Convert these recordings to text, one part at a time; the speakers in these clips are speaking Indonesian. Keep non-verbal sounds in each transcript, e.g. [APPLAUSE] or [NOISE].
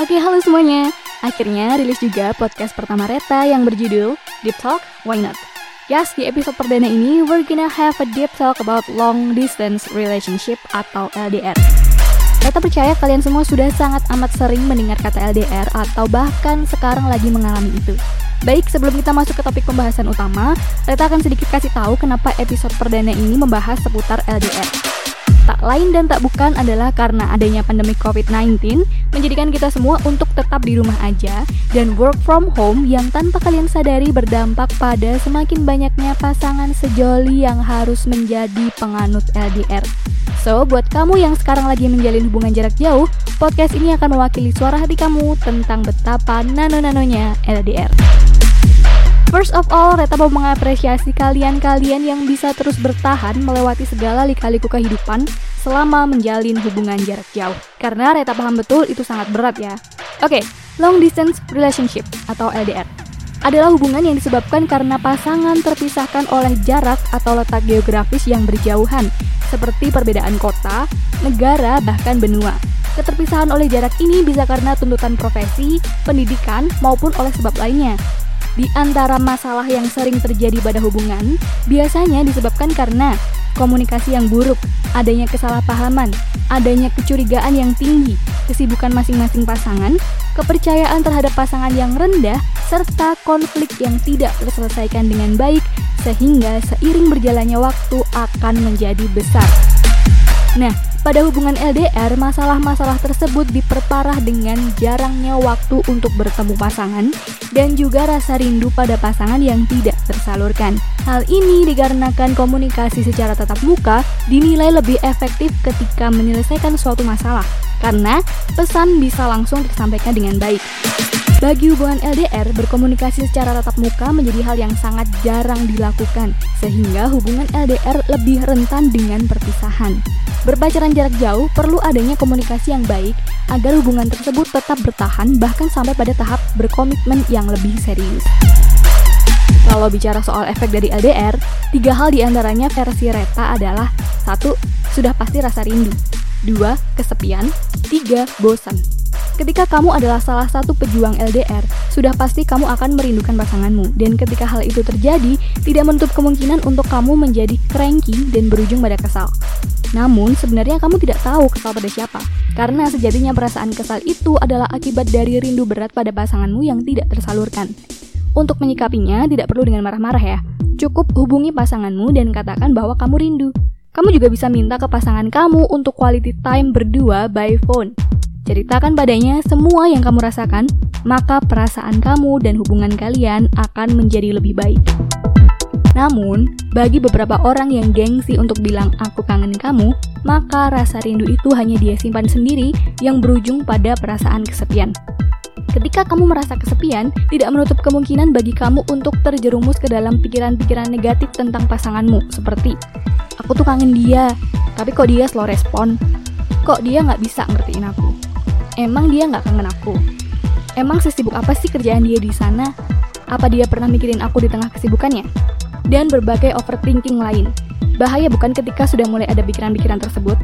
Oke, halo semuanya. Akhirnya rilis juga podcast pertama Reta yang berjudul Deep Talk, Why Not? Yes, di episode perdana ini, we're gonna have a deep talk about long distance relationship atau LDR. Reta percaya kalian semua sudah sangat amat sering mendengar kata LDR atau bahkan sekarang lagi mengalami itu. Baik, sebelum kita masuk ke topik pembahasan utama, Reta akan sedikit kasih tahu kenapa episode perdana ini membahas seputar LDR tak lain dan tak bukan adalah karena adanya pandemi COVID-19 menjadikan kita semua untuk tetap di rumah aja dan work from home yang tanpa kalian sadari berdampak pada semakin banyaknya pasangan sejoli yang harus menjadi penganut LDR. So, buat kamu yang sekarang lagi menjalin hubungan jarak jauh, podcast ini akan mewakili suara hati kamu tentang betapa nano-nanonya LDR. First of all, Reta mau mengapresiasi kalian-kalian yang bisa terus bertahan melewati segala lika-liku kehidupan selama menjalin hubungan jarak jauh. Karena Reta paham betul itu sangat berat ya. Oke, okay, long distance relationship atau LDR adalah hubungan yang disebabkan karena pasangan terpisahkan oleh jarak atau letak geografis yang berjauhan, seperti perbedaan kota, negara, bahkan benua. Keterpisahan oleh jarak ini bisa karena tuntutan profesi, pendidikan, maupun oleh sebab lainnya. Di antara masalah yang sering terjadi pada hubungan, biasanya disebabkan karena komunikasi yang buruk, adanya kesalahpahaman, adanya kecurigaan yang tinggi, kesibukan masing-masing pasangan, kepercayaan terhadap pasangan yang rendah, serta konflik yang tidak terselesaikan dengan baik, sehingga seiring berjalannya waktu akan menjadi besar. Nah, pada hubungan LDR, masalah-masalah tersebut diperparah dengan jarangnya waktu untuk bertemu pasangan dan juga rasa rindu pada pasangan yang tidak tersalurkan. Hal ini dikarenakan komunikasi secara tatap muka dinilai lebih efektif ketika menyelesaikan suatu masalah, karena pesan bisa langsung tersampaikan dengan baik. Bagi hubungan LDR, berkomunikasi secara tatap muka menjadi hal yang sangat jarang dilakukan, sehingga hubungan LDR lebih rentan dengan perpisahan. Berpacaran jarak jauh perlu adanya komunikasi yang baik agar hubungan tersebut tetap bertahan bahkan sampai pada tahap berkomitmen yang lebih serius. Kalau bicara soal efek dari LDR, tiga hal di antaranya versi Reta adalah satu, sudah pasti rasa rindu, dua, kesepian, tiga, bosan. Ketika kamu adalah salah satu pejuang LDR, sudah pasti kamu akan merindukan pasanganmu. Dan ketika hal itu terjadi, tidak menutup kemungkinan untuk kamu menjadi cranky dan berujung pada kesal. Namun, sebenarnya kamu tidak tahu kesal pada siapa. Karena sejatinya perasaan kesal itu adalah akibat dari rindu berat pada pasanganmu yang tidak tersalurkan. Untuk menyikapinya, tidak perlu dengan marah-marah ya. Cukup hubungi pasanganmu dan katakan bahwa kamu rindu. Kamu juga bisa minta ke pasangan kamu untuk quality time berdua by phone. Ceritakan padanya semua yang kamu rasakan, maka perasaan kamu dan hubungan kalian akan menjadi lebih baik. Namun, bagi beberapa orang yang gengsi untuk bilang aku kangen kamu, maka rasa rindu itu hanya dia simpan sendiri yang berujung pada perasaan kesepian. Ketika kamu merasa kesepian, tidak menutup kemungkinan bagi kamu untuk terjerumus ke dalam pikiran-pikiran negatif tentang pasanganmu, seperti Aku tuh kangen dia, tapi kok dia slow respon? Kok dia nggak bisa ngertiin aku? Emang dia nggak kangen aku? Emang sesibuk apa sih kerjaan dia di sana? Apa dia pernah mikirin aku di tengah kesibukannya? Dan berbagai overthinking lain. Bahaya bukan ketika sudah mulai ada pikiran-pikiran tersebut?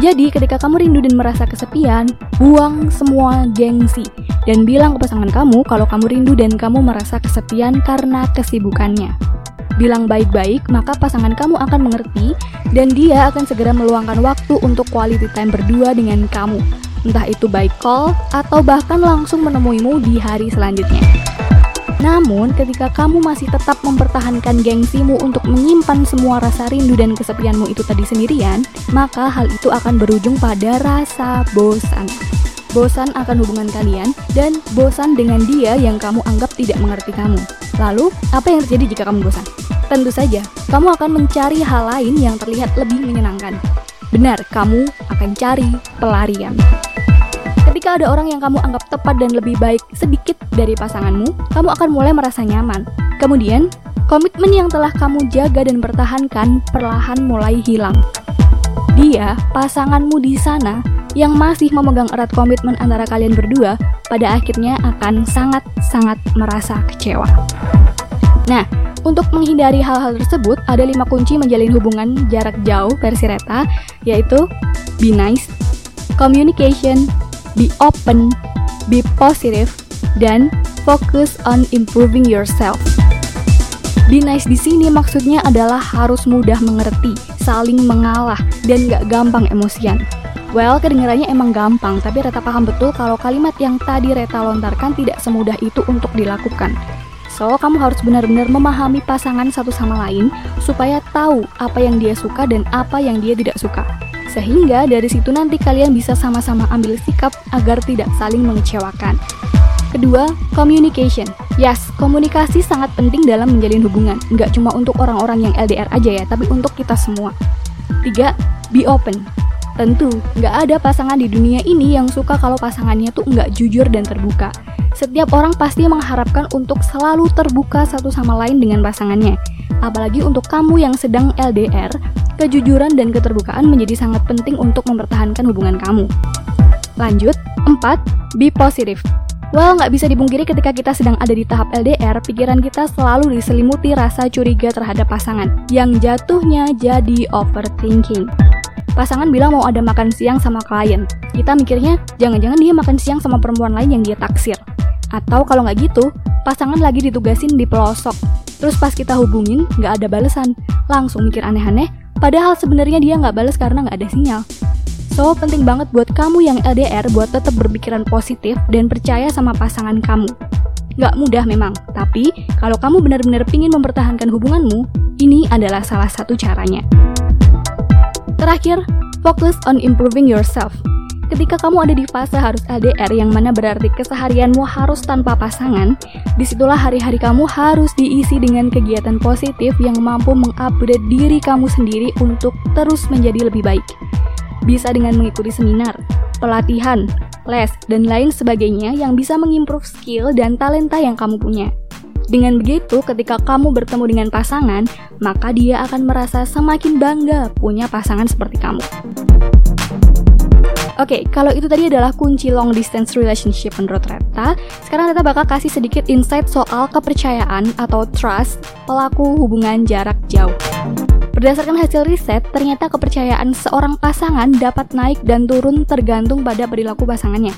Jadi, ketika kamu rindu dan merasa kesepian, buang semua gengsi dan bilang ke pasangan kamu kalau kamu rindu dan kamu merasa kesepian karena kesibukannya. Bilang baik-baik, maka pasangan kamu akan mengerti dan dia akan segera meluangkan waktu untuk quality time berdua dengan kamu entah itu by call atau bahkan langsung menemuimu di hari selanjutnya. Namun, ketika kamu masih tetap mempertahankan gengsimu untuk menyimpan semua rasa rindu dan kesepianmu itu tadi sendirian, maka hal itu akan berujung pada rasa bosan. Bosan akan hubungan kalian dan bosan dengan dia yang kamu anggap tidak mengerti kamu. Lalu, apa yang terjadi jika kamu bosan? Tentu saja, kamu akan mencari hal lain yang terlihat lebih menyenangkan. Benar, kamu akan cari pelarian. Ketika ada orang yang kamu anggap tepat dan lebih baik sedikit dari pasanganmu, kamu akan mulai merasa nyaman. Kemudian, komitmen yang telah kamu jaga dan pertahankan perlahan mulai hilang. Dia, pasanganmu di sana, yang masih memegang erat komitmen antara kalian berdua, pada akhirnya akan sangat-sangat merasa kecewa. Nah, untuk menghindari hal-hal tersebut, ada lima kunci menjalin hubungan jarak jauh versi Reta, yaitu be nice, communication, be open, be positive, dan focus on improving yourself. Be nice di sini maksudnya adalah harus mudah mengerti, saling mengalah, dan gak gampang emosian. Well, kedengarannya emang gampang, tapi Reta paham betul kalau kalimat yang tadi Reta lontarkan tidak semudah itu untuk dilakukan. So, kamu harus benar-benar memahami pasangan satu sama lain supaya tahu apa yang dia suka dan apa yang dia tidak suka. Sehingga dari situ nanti kalian bisa sama-sama ambil sikap agar tidak saling mengecewakan. Kedua, communication. Yes, komunikasi sangat penting dalam menjalin hubungan. Nggak cuma untuk orang-orang yang LDR aja ya, tapi untuk kita semua. Tiga, be open. Tentu, nggak ada pasangan di dunia ini yang suka kalau pasangannya tuh nggak jujur dan terbuka. Setiap orang pasti mengharapkan untuk selalu terbuka satu sama lain dengan pasangannya. Apalagi untuk kamu yang sedang LDR, kejujuran dan keterbukaan menjadi sangat penting untuk mempertahankan hubungan kamu. Lanjut, 4. Be positive. Well, nggak bisa dipungkiri ketika kita sedang ada di tahap LDR, pikiran kita selalu diselimuti rasa curiga terhadap pasangan, yang jatuhnya jadi overthinking. Pasangan bilang mau ada makan siang sama klien. Kita mikirnya, jangan-jangan dia makan siang sama perempuan lain yang dia taksir. Atau kalau nggak gitu, pasangan lagi ditugasin di pelosok. Terus pas kita hubungin, nggak ada balesan. Langsung mikir aneh-aneh, padahal sebenarnya dia nggak bales karena nggak ada sinyal. So, penting banget buat kamu yang LDR buat tetap berpikiran positif dan percaya sama pasangan kamu. Gak mudah memang, tapi kalau kamu benar-benar ingin mempertahankan hubunganmu, ini adalah salah satu caranya. Terakhir, fokus on improving yourself. Ketika kamu ada di fase harus LDR yang mana berarti keseharianmu harus tanpa pasangan, di situlah hari-hari kamu harus diisi dengan kegiatan positif yang mampu mengupgrade diri kamu sendiri untuk terus menjadi lebih baik bisa dengan mengikuti seminar, pelatihan, les, dan lain sebagainya yang bisa mengimprove skill dan talenta yang kamu punya. Dengan begitu, ketika kamu bertemu dengan pasangan, maka dia akan merasa semakin bangga punya pasangan seperti kamu. Oke, okay, kalau itu tadi adalah kunci long distance relationship menurut Reta. Sekarang Reta bakal kasih sedikit insight soal kepercayaan atau trust pelaku hubungan jarak jauh. Berdasarkan hasil riset, ternyata kepercayaan seorang pasangan dapat naik dan turun tergantung pada perilaku pasangannya.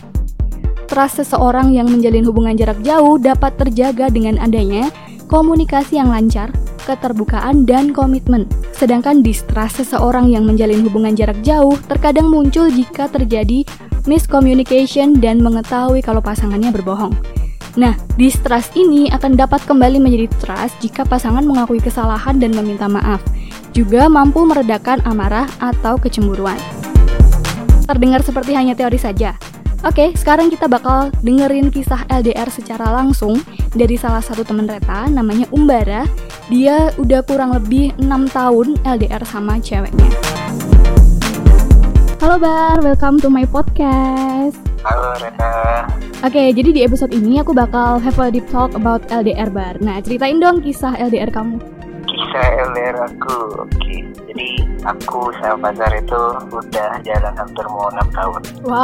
Trust seseorang yang menjalin hubungan jarak jauh dapat terjaga dengan adanya komunikasi yang lancar, keterbukaan, dan komitmen. Sedangkan distrust seseorang yang menjalin hubungan jarak jauh terkadang muncul jika terjadi miscommunication dan mengetahui kalau pasangannya berbohong. Nah, distrust ini akan dapat kembali menjadi trust jika pasangan mengakui kesalahan dan meminta maaf juga mampu meredakan amarah atau kecemburuan. Terdengar seperti hanya teori saja. Oke, sekarang kita bakal dengerin kisah LDR secara langsung dari salah satu teman Reta, namanya Umbara. Dia udah kurang lebih 6 tahun LDR sama ceweknya. Halo Bar, welcome to my podcast. Halo Reta. Oke, jadi di episode ini aku bakal have a deep talk about LDR Bar. Nah, ceritain dong kisah LDR kamu LDR aku oke. Jadi aku sama Fajar itu udah jalan hampir mau enam tahun. Wow.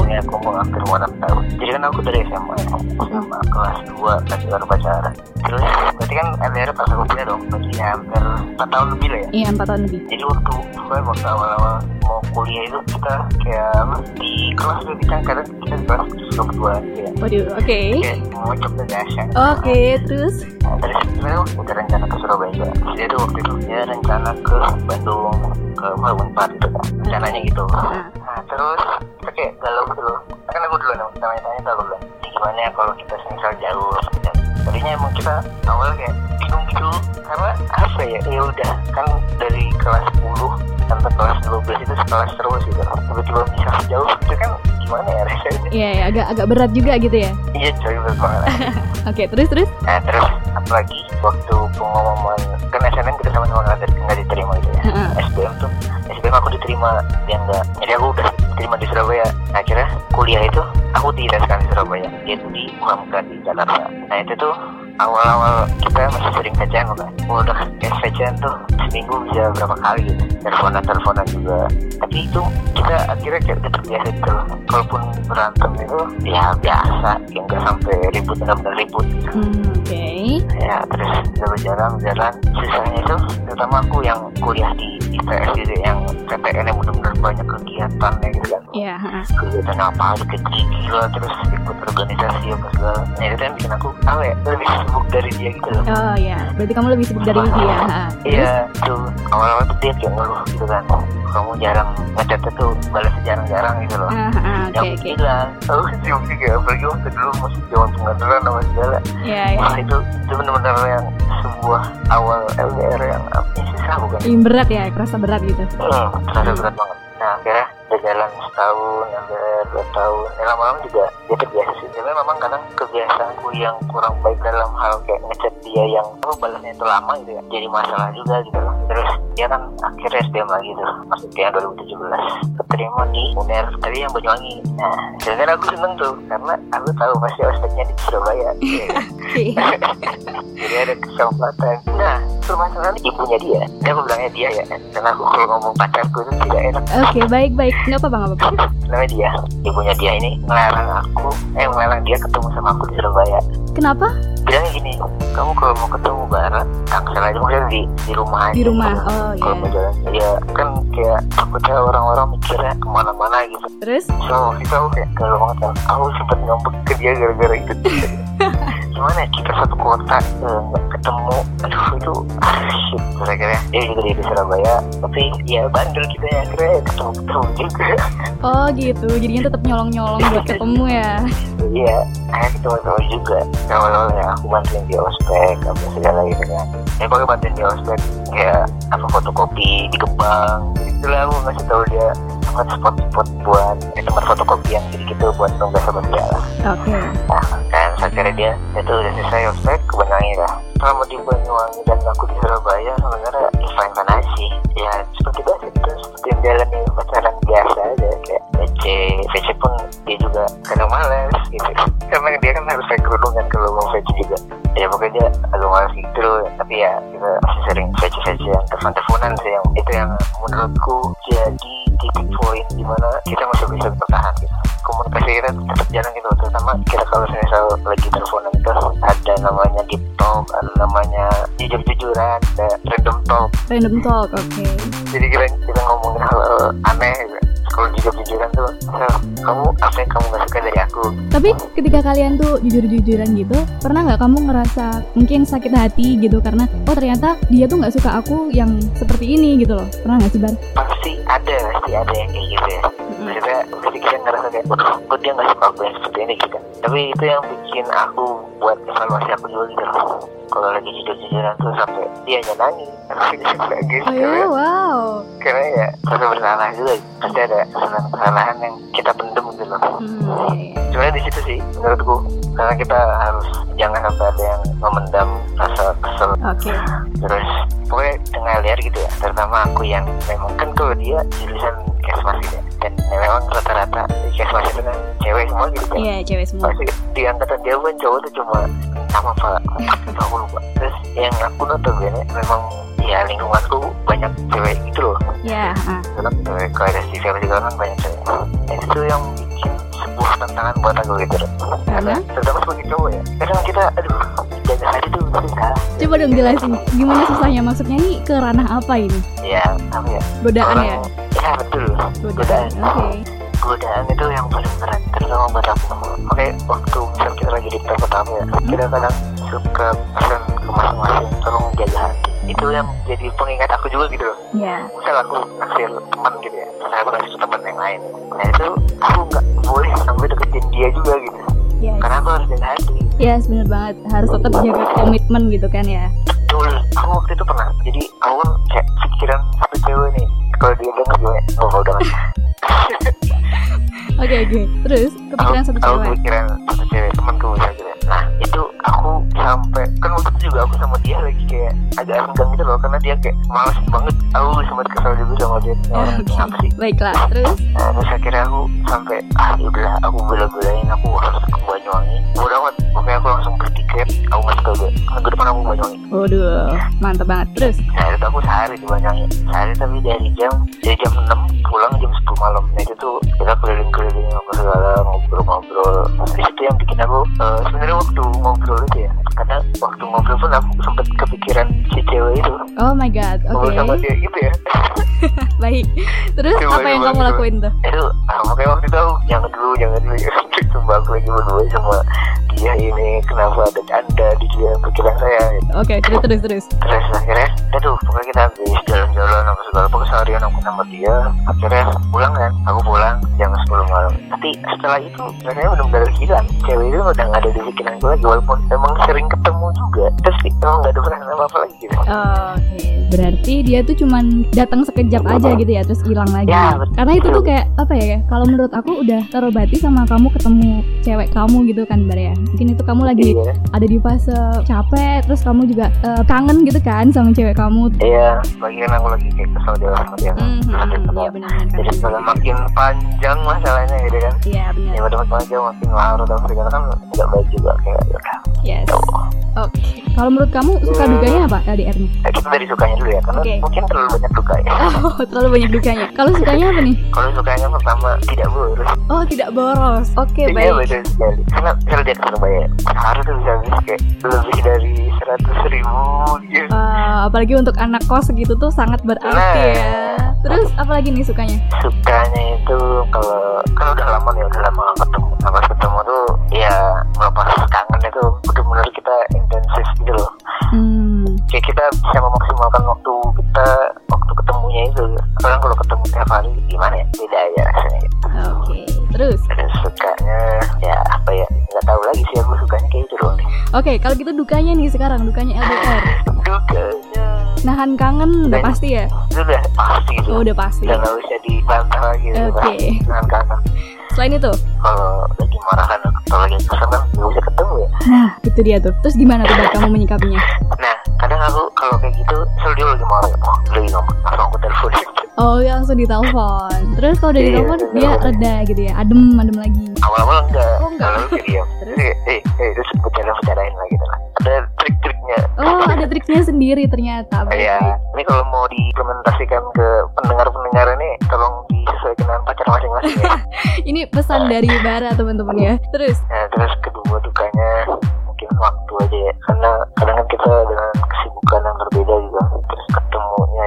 jadi aku aku mau hampir mau enam tahun. Jadi kan aku dari SMA SMA kelas 2 masih baru pacaran. Terus berarti kan LDR pas aku kuliah dong berarti hampir 4 tahun lebih lah ya? Iya 4 tahun lebih. Jadi waktu waktu awal-awal mau kuliah itu kita kayak di kelas tuh kita kadang kita di kelas berdua ya. Waduh oke. Okay. mau coba dasar. Oke okay, terus? Nah, terus sebenarnya udah rencana ke Surabaya dia tuh waktu itu dia rencana ke Bandung ke Unpad gitu. Rencananya gitu. Nah, nah terus kita kayak galau gitu loh. Kan aku dulu nih tanya-tanya tuh aku bilang gimana ya kalau kita semisal jauh? Dan tadinya emang kita awal kayak bingung gitu karena apa ya ya udah kan dari kelas 10 sampai kelas 12 itu sekelas terus gitu tiba-tiba bisa jauh itu kan gimana ya rasanya? Iya ya, agak agak berat juga gitu ya? Iya coy berat banget. [LAUGHS] Oke terus terus? Nah terus apalagi waktu pengumuman kan SNM kita sama-sama nggak diterima gitu ya. Uh-huh. SBM tuh SBM aku diterima dia enggak jadi aku udah diterima di Surabaya. Akhirnya kuliah itu aku tidak sekali di Surabaya yaitu di Muhamka di Jakarta. Nah itu tuh awal-awal kita masih sering pacaran kan. Udah kayak pacaran tuh seminggu bisa berapa kali gitu teleponan teleponan juga. Tapi itu kita akhirnya kayak udah terbiasa gitu kalaupun berantem itu ya biasa ya nggak sampai ribut nggak benar ribut hmm, oke. okay. Ya terus udah berjalan berjalan sisanya itu terutama aku yang kuliah di IPS gitu yang PTN yang benar-benar banyak kegiatannya gitu kan Iya, heeh. kegiatan apa aja kayak gila terus ikut organisasi apa segala nah itu yang bikin aku apa ya lebih sibuk dari dia gitu loh Oh ya, berarti kamu lebih sibuk dari dia. ha. Iya, tuh awal-awal tuh dia kayak ngeluh gitu kan. Kamu jarang ngechatnya tuh balasnya jarang-jarang gitu loh. Ah, ah, Yang Oke, oke. bilang, aku sibuk juga, apalagi waktu dulu masih zaman pengaturan sama segala. Iya, iya. Wah itu, itu benar-benar yang sebuah awal LDR yang apa ya, susah bukan? Berat ya, kerasa berat gitu. Hmm, terasa berat banget. Nah akhirnya udah jalan setahun, LDR dua tahun. Ya lama-lama juga dia terbiasa sih. Tapi memang kadang kebiasaanku yang kurang baik dalam hal kayak ngechat dia yang apa balasnya itu lama gitu ya. Jadi masalah juga gitu loh. Terus dia kan akhirnya SDM lagi tuh. Maksudnya 2017. Keterima di UNER tadi yang Banyuwangi. Nah sebenarnya aku seneng tuh. Karena aku tahu pasti ospeknya di Surabaya. [LAUGHS] [LAUGHS] Jadi ada kesempatan. Nah, permasalahan ibunya dia. Dia aku bilangnya dia ya. Karena aku kalau ngomong pacarku itu tidak enak. Oke, baik, baik. Nggak apa-apa, nggak apa-apa. Namanya dia. Ibunya dia ini ngelarang aku, eh ngelarang dia ketemu sama aku di Surabaya. Kenapa? Bilangnya gini, kamu kalau mau ketemu bareng, tangsel aja maksudnya di di rumah aja. Di rumah. Kalau- Oh, Kalau iya. mau jalan, ya kan kayak takutnya orang-orang mikirnya ke mana-mana gitu. Terus? So waktu itu aku kayak galau banget. Aku sempet ngambek ke dia gara-gara itu. [LAUGHS] Gimana ya, kita satu kota nggak ketemu. Aduh itu. Terus akhirnya dia juga di Surabaya. Tapi ya bandel kita ya akhirnya ketemu-ketemu juga. Oh, gitu. Jadinya tetap nyolong-nyolong buat ketemu ya. Iya, akhirnya ketemu-ketemu juga. Awal-awal ya aku bantuin dia ospek apa segala gitu kan. Ya pokoknya bantuin dia ospek kayak apa fotokopi di Kembang. Itulah aku ngasih tahu dia tempat spot-spot buat eh, tempat fotokopi yang gitu-gitu buat nunggu sama dia lah. Oke. Nah, akhirnya dia itu udah selesai ospek ke Banyuwangi lah. Selama di Banyuwangi dan aku di Surabaya sebenarnya ya fine fine aja sih. Ya seperti biasa itu seperti menjalani pacaran biasa aja kayak VC, VC pun dia juga kadang males gitu. Karena dia kan harus pakai kerudung kan kalau mau VC juga. Ya pokoknya dia agak males gitu loh. Tapi ya kita masih sering VC VC yang telepon-teleponan sih yang itu yang menurutku jadi poin di mana kita masih bisa bertahan gitu komunikasi kita tetap jalan gitu terutama kita kalau misal lagi teleponan itu ada namanya deep talk ada namanya jujur-jujuran ada random talk Random talk, oke. jadi kita kita ngomongin hal, aneh gitu. Kalau jujur-jujuran tuh "Sel, kamu apa yang kamu gak suka dari aku? Tapi ketika kalian tuh jujur-jujuran gitu, pernah nggak kamu ngerasa mungkin sakit hati gitu karena oh ternyata dia tuh nggak suka aku yang seperti ini gitu loh. Pernah nggak sih Bar? pasti ada pasti ada yang kayak gitu ya. Maksudnya pasti kita ngerasa kayak waduh kok dia gak suka aku yang seperti ini gitu. Tapi itu yang bikin aku buat evaluasi aku juga gitu loh kalau lagi jujur-jujuran tuh sampai dia aja nangis. Nangis Oh ya, karena, wow. karena ya rasa bersalah juga. Pasti ada kesalahan yang kita pendem gitu loh. Hmm, iya, iya. sebenarnya di situ sih menurutku. Karena kita harus jangan sampai ada yang memendam rasa kesel. Oke. terus pokoknya tengah liar gitu ya. Terutama aku yang memang kan kalau dia jurusan kesmas gitu ya. Dan memang rata-rata di kesmas itu kan cewek semua gitu kan. Iya, cewek semua. pasti di angkatan dia kan cowok tuh cuma sama pak. Aku lupa terus yang aku notabene memang ya lingkunganku banyak cewek gitu loh Ya, ah. dalam cewek kalau ada si cewek juga kan banyak cewek dan itu yang bikin sebuah tantangan buat aku gitu loh karena terutama sebagai cowok ya kadang kita aduh jaga hati tuh susah Coba dong jelasin gimana susahnya maksudnya nih ke ranah apa ini? ya apa ya Godaan ya? ya betul Godaan. Oke. Godaan itu yang paling berat terutama buat aku. Oke waktu misal kita lagi di tempat pertama ya kita kadang suka pesan ke masing-masing tolong jaga hati. Itu yang jadi pengingat aku juga gitu loh. Ya. misal aku naksir teman gitu ya terus aku naksir teman yang lain. Nah itu aku nggak boleh sampai deketin dia juga gitu. Ya. karena aku harus jaga hati. Ya, bener banget. Harus tetap jaga komitmen gitu kan ya. betul. Aku waktu itu pernah jadi aku kan kayak pikiran satu cewek nih. Kalau dia denger gue oh udah [LAUGHS] Oke, oke. Terus kepikiran satu aku cewek. kepikiran satu cewek temanku misalnya gitu ya. nah itu aku sampai kan waktu itu juga aku sama dia lagi kayak agak renggang gitu loh karena dia kayak males banget. Aku sempat kesel juga sama dia. Orang Oke. apa sih? Baiklah. Terus? Nah, terus akhirnya aku sampai ah yaudahlah aku bela-belain aku harus ke Banyuwangi. Udah amat pokoknya aku langsung beli tiket aku masuk ke minggu depan aku Banyuwangi. Waduh, mantap banget. Terus, nah itu aku sehari di Banyuwangi. Sehari tapi dari jam dari jam 6 pulang jam 10 malam. Nah itu tuh kita keliling-keliling apa segala ngobrol-ngobrol. Di situ yang bikin aku eh, sebenarnya waktu ngobrol itu ya kata nah, waktu ngobrol pun aku sempet kepikiran si cewek itu Oh my god, oke. ngobrol sama dia gitu ya [LAUGHS] Baik. Terus Coba, apa yang kamu coba. lakuin tuh? itu ah, makanya waktu itu aku, jangan dulu jangan dulu [LAUGHS] Sumpah aku lagi berdua sama dia ini kenapa ada anda di dalam pikiran saya Oke, terus terus terus. terus akhirnya aduh pokoknya kita habis jalan-jalan apa segala pokoknya seharian aku sama dia akhirnya pulang kan aku pulang jam 10 malam tapi setelah itu rasanya benar-benar hilang cewek itu udah nggak ada di pikiran gue lagi walaupun emang sering ketemu juga terus emang nggak ada perasaan apa-apa lagi gitu Oke, berarti dia tuh cuman datang sekejap aja gitu ya, terus hilang lagi. Ya, betul. Karena itu tuh kayak apa ya? Kalau menurut aku udah terobati sama kamu ketemu cewek kamu gitu kan, Bar ya. Mungkin itu kamu lagi iya ada di fase capek, terus kamu juga eh, kangen gitu kan sama cewek kamu. iya lagi kan aku lagi kayak kesel dia sama dia Mhm, Iya benar jadi kan. makin panjang masalahnya gitu kan Iya benar. ya pada panjang makin larut dan segala kan nggak baik juga kayak ya Yes. ya. Oke. Kalau menurut kamu suka dukanya apa LDR-nya? Nah, kita dari sukanya dulu ya karena Oke. mungkin terlalu banyak duka ya [LAUGHS] Oh, terlalu banyak dukanya. Kalau sukanya apa nih? kalau sukanya pertama tidak boros Oh, tidak boros. Oke, Iya baik. betul sekali Karena misalnya ke Surabaya Sehari tuh bisa habis kayak lebih dari seratus ribu gitu Eh, apalagi untuk anak kos segitu tuh sangat berarti Nah. ya. Terus apalagi nih sukanya? Sukanya itu kalau Kan udah lama nih udah lama gak oke kalau gitu dukanya nih sekarang dukanya LDR. Dukanya Nahan kangen udah pasti ya? udah pasti gitu Oh, udah pasti. udah nggak bisa dibantah lagi gitu Oke. kan. dengan kangen Selain itu, kalau lagi marahan atau lagi kesel kan nggak bisa ketemu ya nah itu dia tuh. Terus gimana tuh kamu menyikapinya? nah kadang aku kalau kayak gitu selalu dia lagi marah ya oh, lagi ngomong langsung aku telepon Oh, ya langsung ditelepon. Terus kalau udah Iya, ditelepon dia reda gitu ya, adem adem lagi. awal-awal enggak enggak. kayak diam Terus? eh eh terus bercanda bercandain lah gitu lah ada trik-triknya Oh, ada triknya sendiri ternyata. Iya, ini kalau mau diimplementasikan ke pendengar-pendengar ini tolong disesuaikan dengan pacar masing-masing ya. [LAUGHS] Ini pesan dari Bara teman-teman ya. Terus, Nah, terus kedua dukanya mungkin waktu aja ya. Karena kadang kan kita dengan kesibukan yang berbeda juga.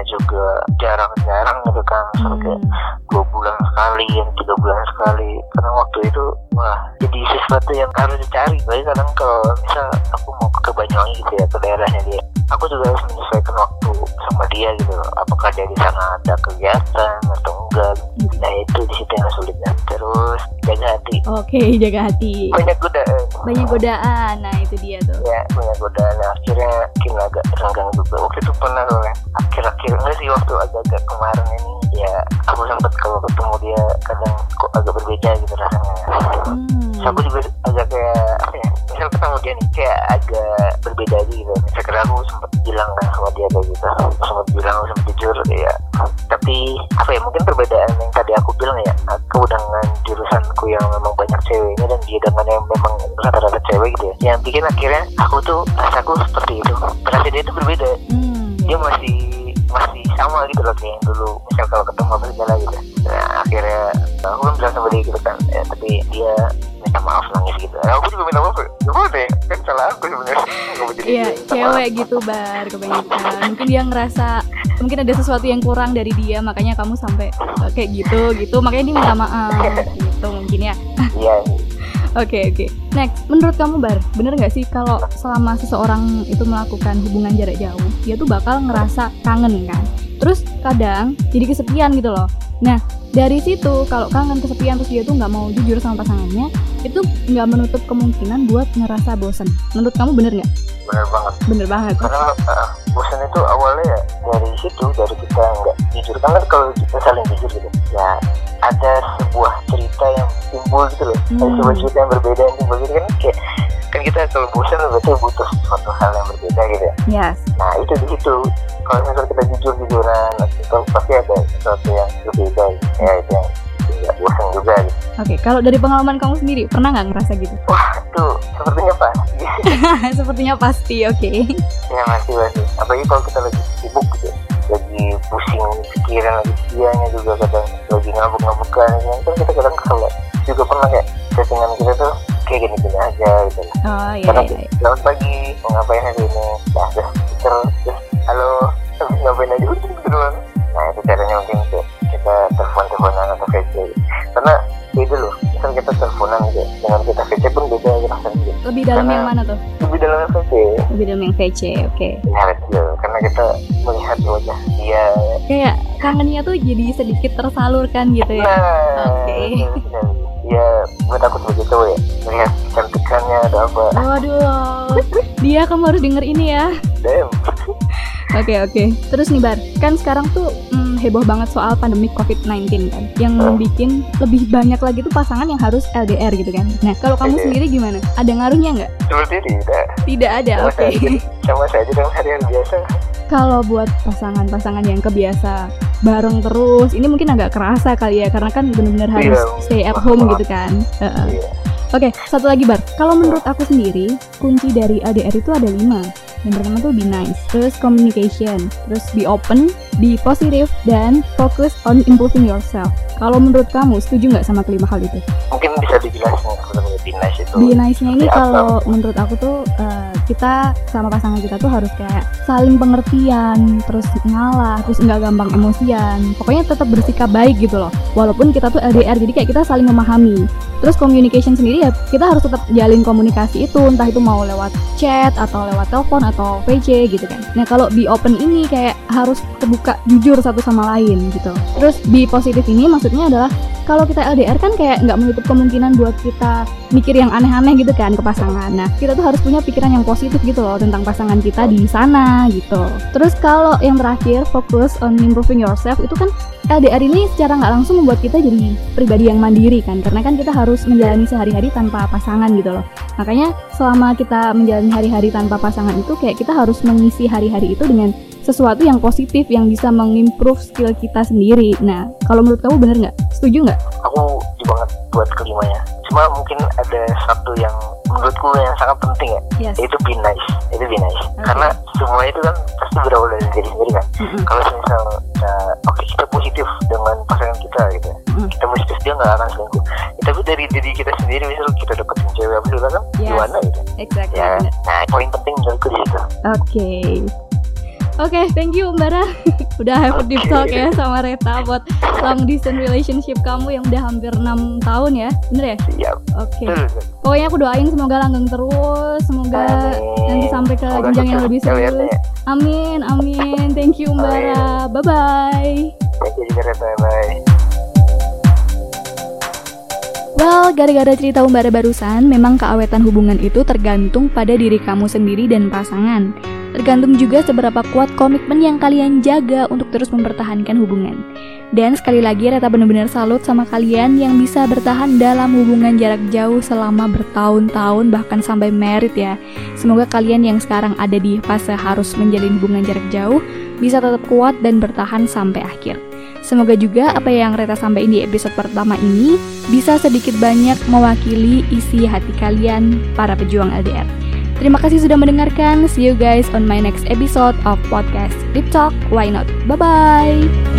Juga jarang-jarang gitu kan. Misalnya kayak hmm, dua bulan sekali, yang tiga bulan sekali. Karena waktu itu wah jadi sesuatu yang harus dicari. Tapi kadang kalau misal aku mau ke Banyuwangi gitu ya ke daerahnya dia, aku juga harus menyesuaikan waktu sama dia gitu. loh. Apakah dia di sana ada kegiatan atau enggak? Nah itu di situ yang sulitnya. Terus jaga hati. Oke, jaga hati. Banyak godaan. Banyak godaan. Nah, itu dia tuh. ya banyak godaan Nah, akhirnya mungkin agak renggang juga waktu itu pernah soalnya akhir-akhir enggak sih waktu agak-agak kemarin ini ya aku sempat kalau ketemu dia kadang kok agak berbeda gitu rasanya Hmm. Terus aku juga agak kayak dia nih kayak agak berbeda aja gitu. Sekarang aku sempat bilang kan sama dia kayak gitu. Sempat bilang sempat jujur ya tapi apa ya mungkin perbedaan yang tadi aku bilang ya aku dengan jurusanku yang memang banyak ceweknya dan dia dengan yang memang rata-rata cewek gitu ya. Yang bikin akhirnya aku tuh rasaku seperti itu. Perasaan dia itu berbeda. Hmm. dia masih masih sama gitu loh kayak yang dulu. Misal kalau ketemu apa segala gitu. Nah akhirnya aku kan bilang sama dia gitu kan ya, tapi dia minta maaf nangis gitu. Nah, aku juga minta maaf Iya, cewek gitu bar kebanyakan. Mungkin dia ngerasa mungkin ada sesuatu yang kurang dari dia, makanya kamu sampai eh, kayak gitu gitu. Makanya dia minta maaf gitu mungkin ya. iya [LAUGHS] Oke oke. Next, menurut kamu bar, bener nggak sih kalau selama seseorang itu melakukan hubungan jarak jauh, dia tuh bakal ngerasa kangen kan? Terus kadang jadi kesepian gitu loh. Nah dari situ kalau kangen kesepian terus dia tuh nggak mau jujur sama pasangannya, itu nggak menutup kemungkinan buat ngerasa bosen. Menurut kamu bener nggak? Benar banget Bener banget. karena uh, bosan itu awalnya ya dari situ dari kita nggak jujur kan kalau kita saling jujur gitu ya ada sebuah cerita yang timbul gitu loh ada Hmm. sebuah cerita yang berbeda yang timbul gitu kan kayak kan kita kalau bosan berarti butuh suatu hal yang berbeda gitu ya Yes. nah itu di situ kalau misalnya kita jujur jujuran itu pasti ada sesuatu yang berbeda gitu. ya itu yang nggak bosan juga gitu Oke, kalau dari pengalaman kamu sendiri pernah nggak ngerasa gitu? wah itu sepertinya pasti [LAUGHS] Sepertinya pasti, oke. ya masih masih apalagi kalau kita lagi sibuk gitu ya. lagi pusing pikiran lagi dianya juga kadang lagi ngabuk-ngabukan ya. kan kita kadang kesel ya. juga pernah kayak settingan kita tuh kayak gini gini aja gitu Oh iya karena iya. iya. selamat pagi mau ngapain hari ini nah terus terus terus halo [LAUGHS] ngapain aja udah gitu doang nah itu caranya mungkin kayak kita telepon teleponan atau VC karena beda loh misal kita teleponan Lebih dalam Karena- yang mana tuh? lebih dalam VC Lebih dalam yang VC, oke. ya gitu karena kita melihat wajah dia Kayak kangennya tuh jadi sedikit tersalurkan gitu ya. nah Oke. sekali. ya buat aku sebagai cowok ya melihat cantikannya ada apa Waduh, dia kamu harus denger ini ya. damn Oke oke. Terus nih Bar, kan sekarang tuh heboh banget soal pandemi COVID-19 kan, yang Oh. bikin lebih banyak lagi tuh pasangan yang harus LDR gitu kan. Nah kalau kamu Oke. sendiri gimana? Ada ngaruhnya nggak? seperti tidak Tidak ada. Oke. saja sama saja dengan hari-hari biasa Kalau buat pasangan-pasangan yang kebiasa bareng terus, ini mungkin agak kerasa kali ya, karena kan benar-benar harus Iya. stay at home gitu kan. Heeh. Iya. Oke, satu lagi Bar. Kalau menurut aku sendiri, kunci dari LDR itu ada lima. Yang pertama tuh be nice, terus communication, terus be open, be positive, dan focus on improving yourself. Kalau menurut kamu, setuju nggak sama kelima hal itu? mungkin bisa dijelasin lebih nice itu Be nice-nya ini seperti apa? kalau menurut aku tuh eh, kita sama pasangan kita tuh harus kayak saling pengertian, terus ngalah, terus nggak gampang emosian. Pokoknya tetap bersikap baik gitu loh. Walaupun kita tuh LDR, jadi kayak kita saling memahami. Terus communication sendiri ya kita harus tetap jalin komunikasi itu, entah itu mau lewat chat atau lewat telepon atau VC gitu kan. Nah kalau be open ini kayak harus terbuka jujur satu sama lain gitu. Terus be positif ini maksudnya adalah kalau kita LDR kan kayak nggak menutup kemungkinan buat kita mikir yang aneh-aneh gitu kan ke pasangan. Nah, kita tuh harus punya pikiran yang positif gitu loh tentang pasangan kita di sana gitu. Terus kalau yang terakhir fokus on improving yourself itu kan LDR ini secara nggak langsung membuat kita jadi pribadi yang mandiri kan karena kan kita harus menjalani sehari-hari tanpa pasangan gitu loh. Makanya selama kita menjalani hari-hari tanpa pasangan itu kayak kita harus mengisi hari-hari itu dengan sesuatu yang positif yang bisa mengimprove skill kita sendiri. Nah, kalau menurut kamu bener nggak? Setuju nggak? aku setuju banget buat kelimanya cuma mungkin ada satu yang menurutku yang sangat penting ya Yes. yaitu be nice itu be nice Oke. karena semua itu kan pasti berawal dari diri sendiri kan kalau misal kita oke kita positif dengan pasangan kita gitu ya. Kita positif dia nggak akan selingkuh Ya, tapi dari diri kita sendiri misal kita dapetin cewek apa kan Yes. gimana gitu Exactly. ya nah poin penting menurutku di situ Oke. Oke, thank you Mbak Ra. [LAUGHS] udah have a deep talk ya sama Reta buat long distance relationship kamu yang udah hampir 6 tahun ya. Bener ya? siap Oke. betul betul. Pokoknya aku doain semoga langgeng terus, semoga Amin. nanti sampai ke Semoga jenjang yang lebih serius. ya. Amin, amin. Thank you Mbak Amin. Ra. Bye bye. thank you juga Reta bye Well, gara-gara cerita Umbara barusan, memang keawetan hubungan itu tergantung pada diri kamu sendiri dan pasangan. Tergantung juga seberapa kuat komitmen yang kalian jaga untuk terus mempertahankan hubungan. Dan sekali lagi Reta benar-benar salut sama kalian yang bisa bertahan dalam hubungan jarak jauh selama bertahun-tahun bahkan sampai merit ya. Semoga kalian yang sekarang ada di fase harus menjalin hubungan jarak jauh bisa tetap kuat dan bertahan sampai akhir. Semoga juga apa yang Reta sampaikan di episode pertama ini bisa sedikit banyak mewakili isi hati kalian para pejuang LDR. Terima kasih sudah mendengarkan. See you guys on my next episode of podcast Deep Talk. Why not? Bye bye.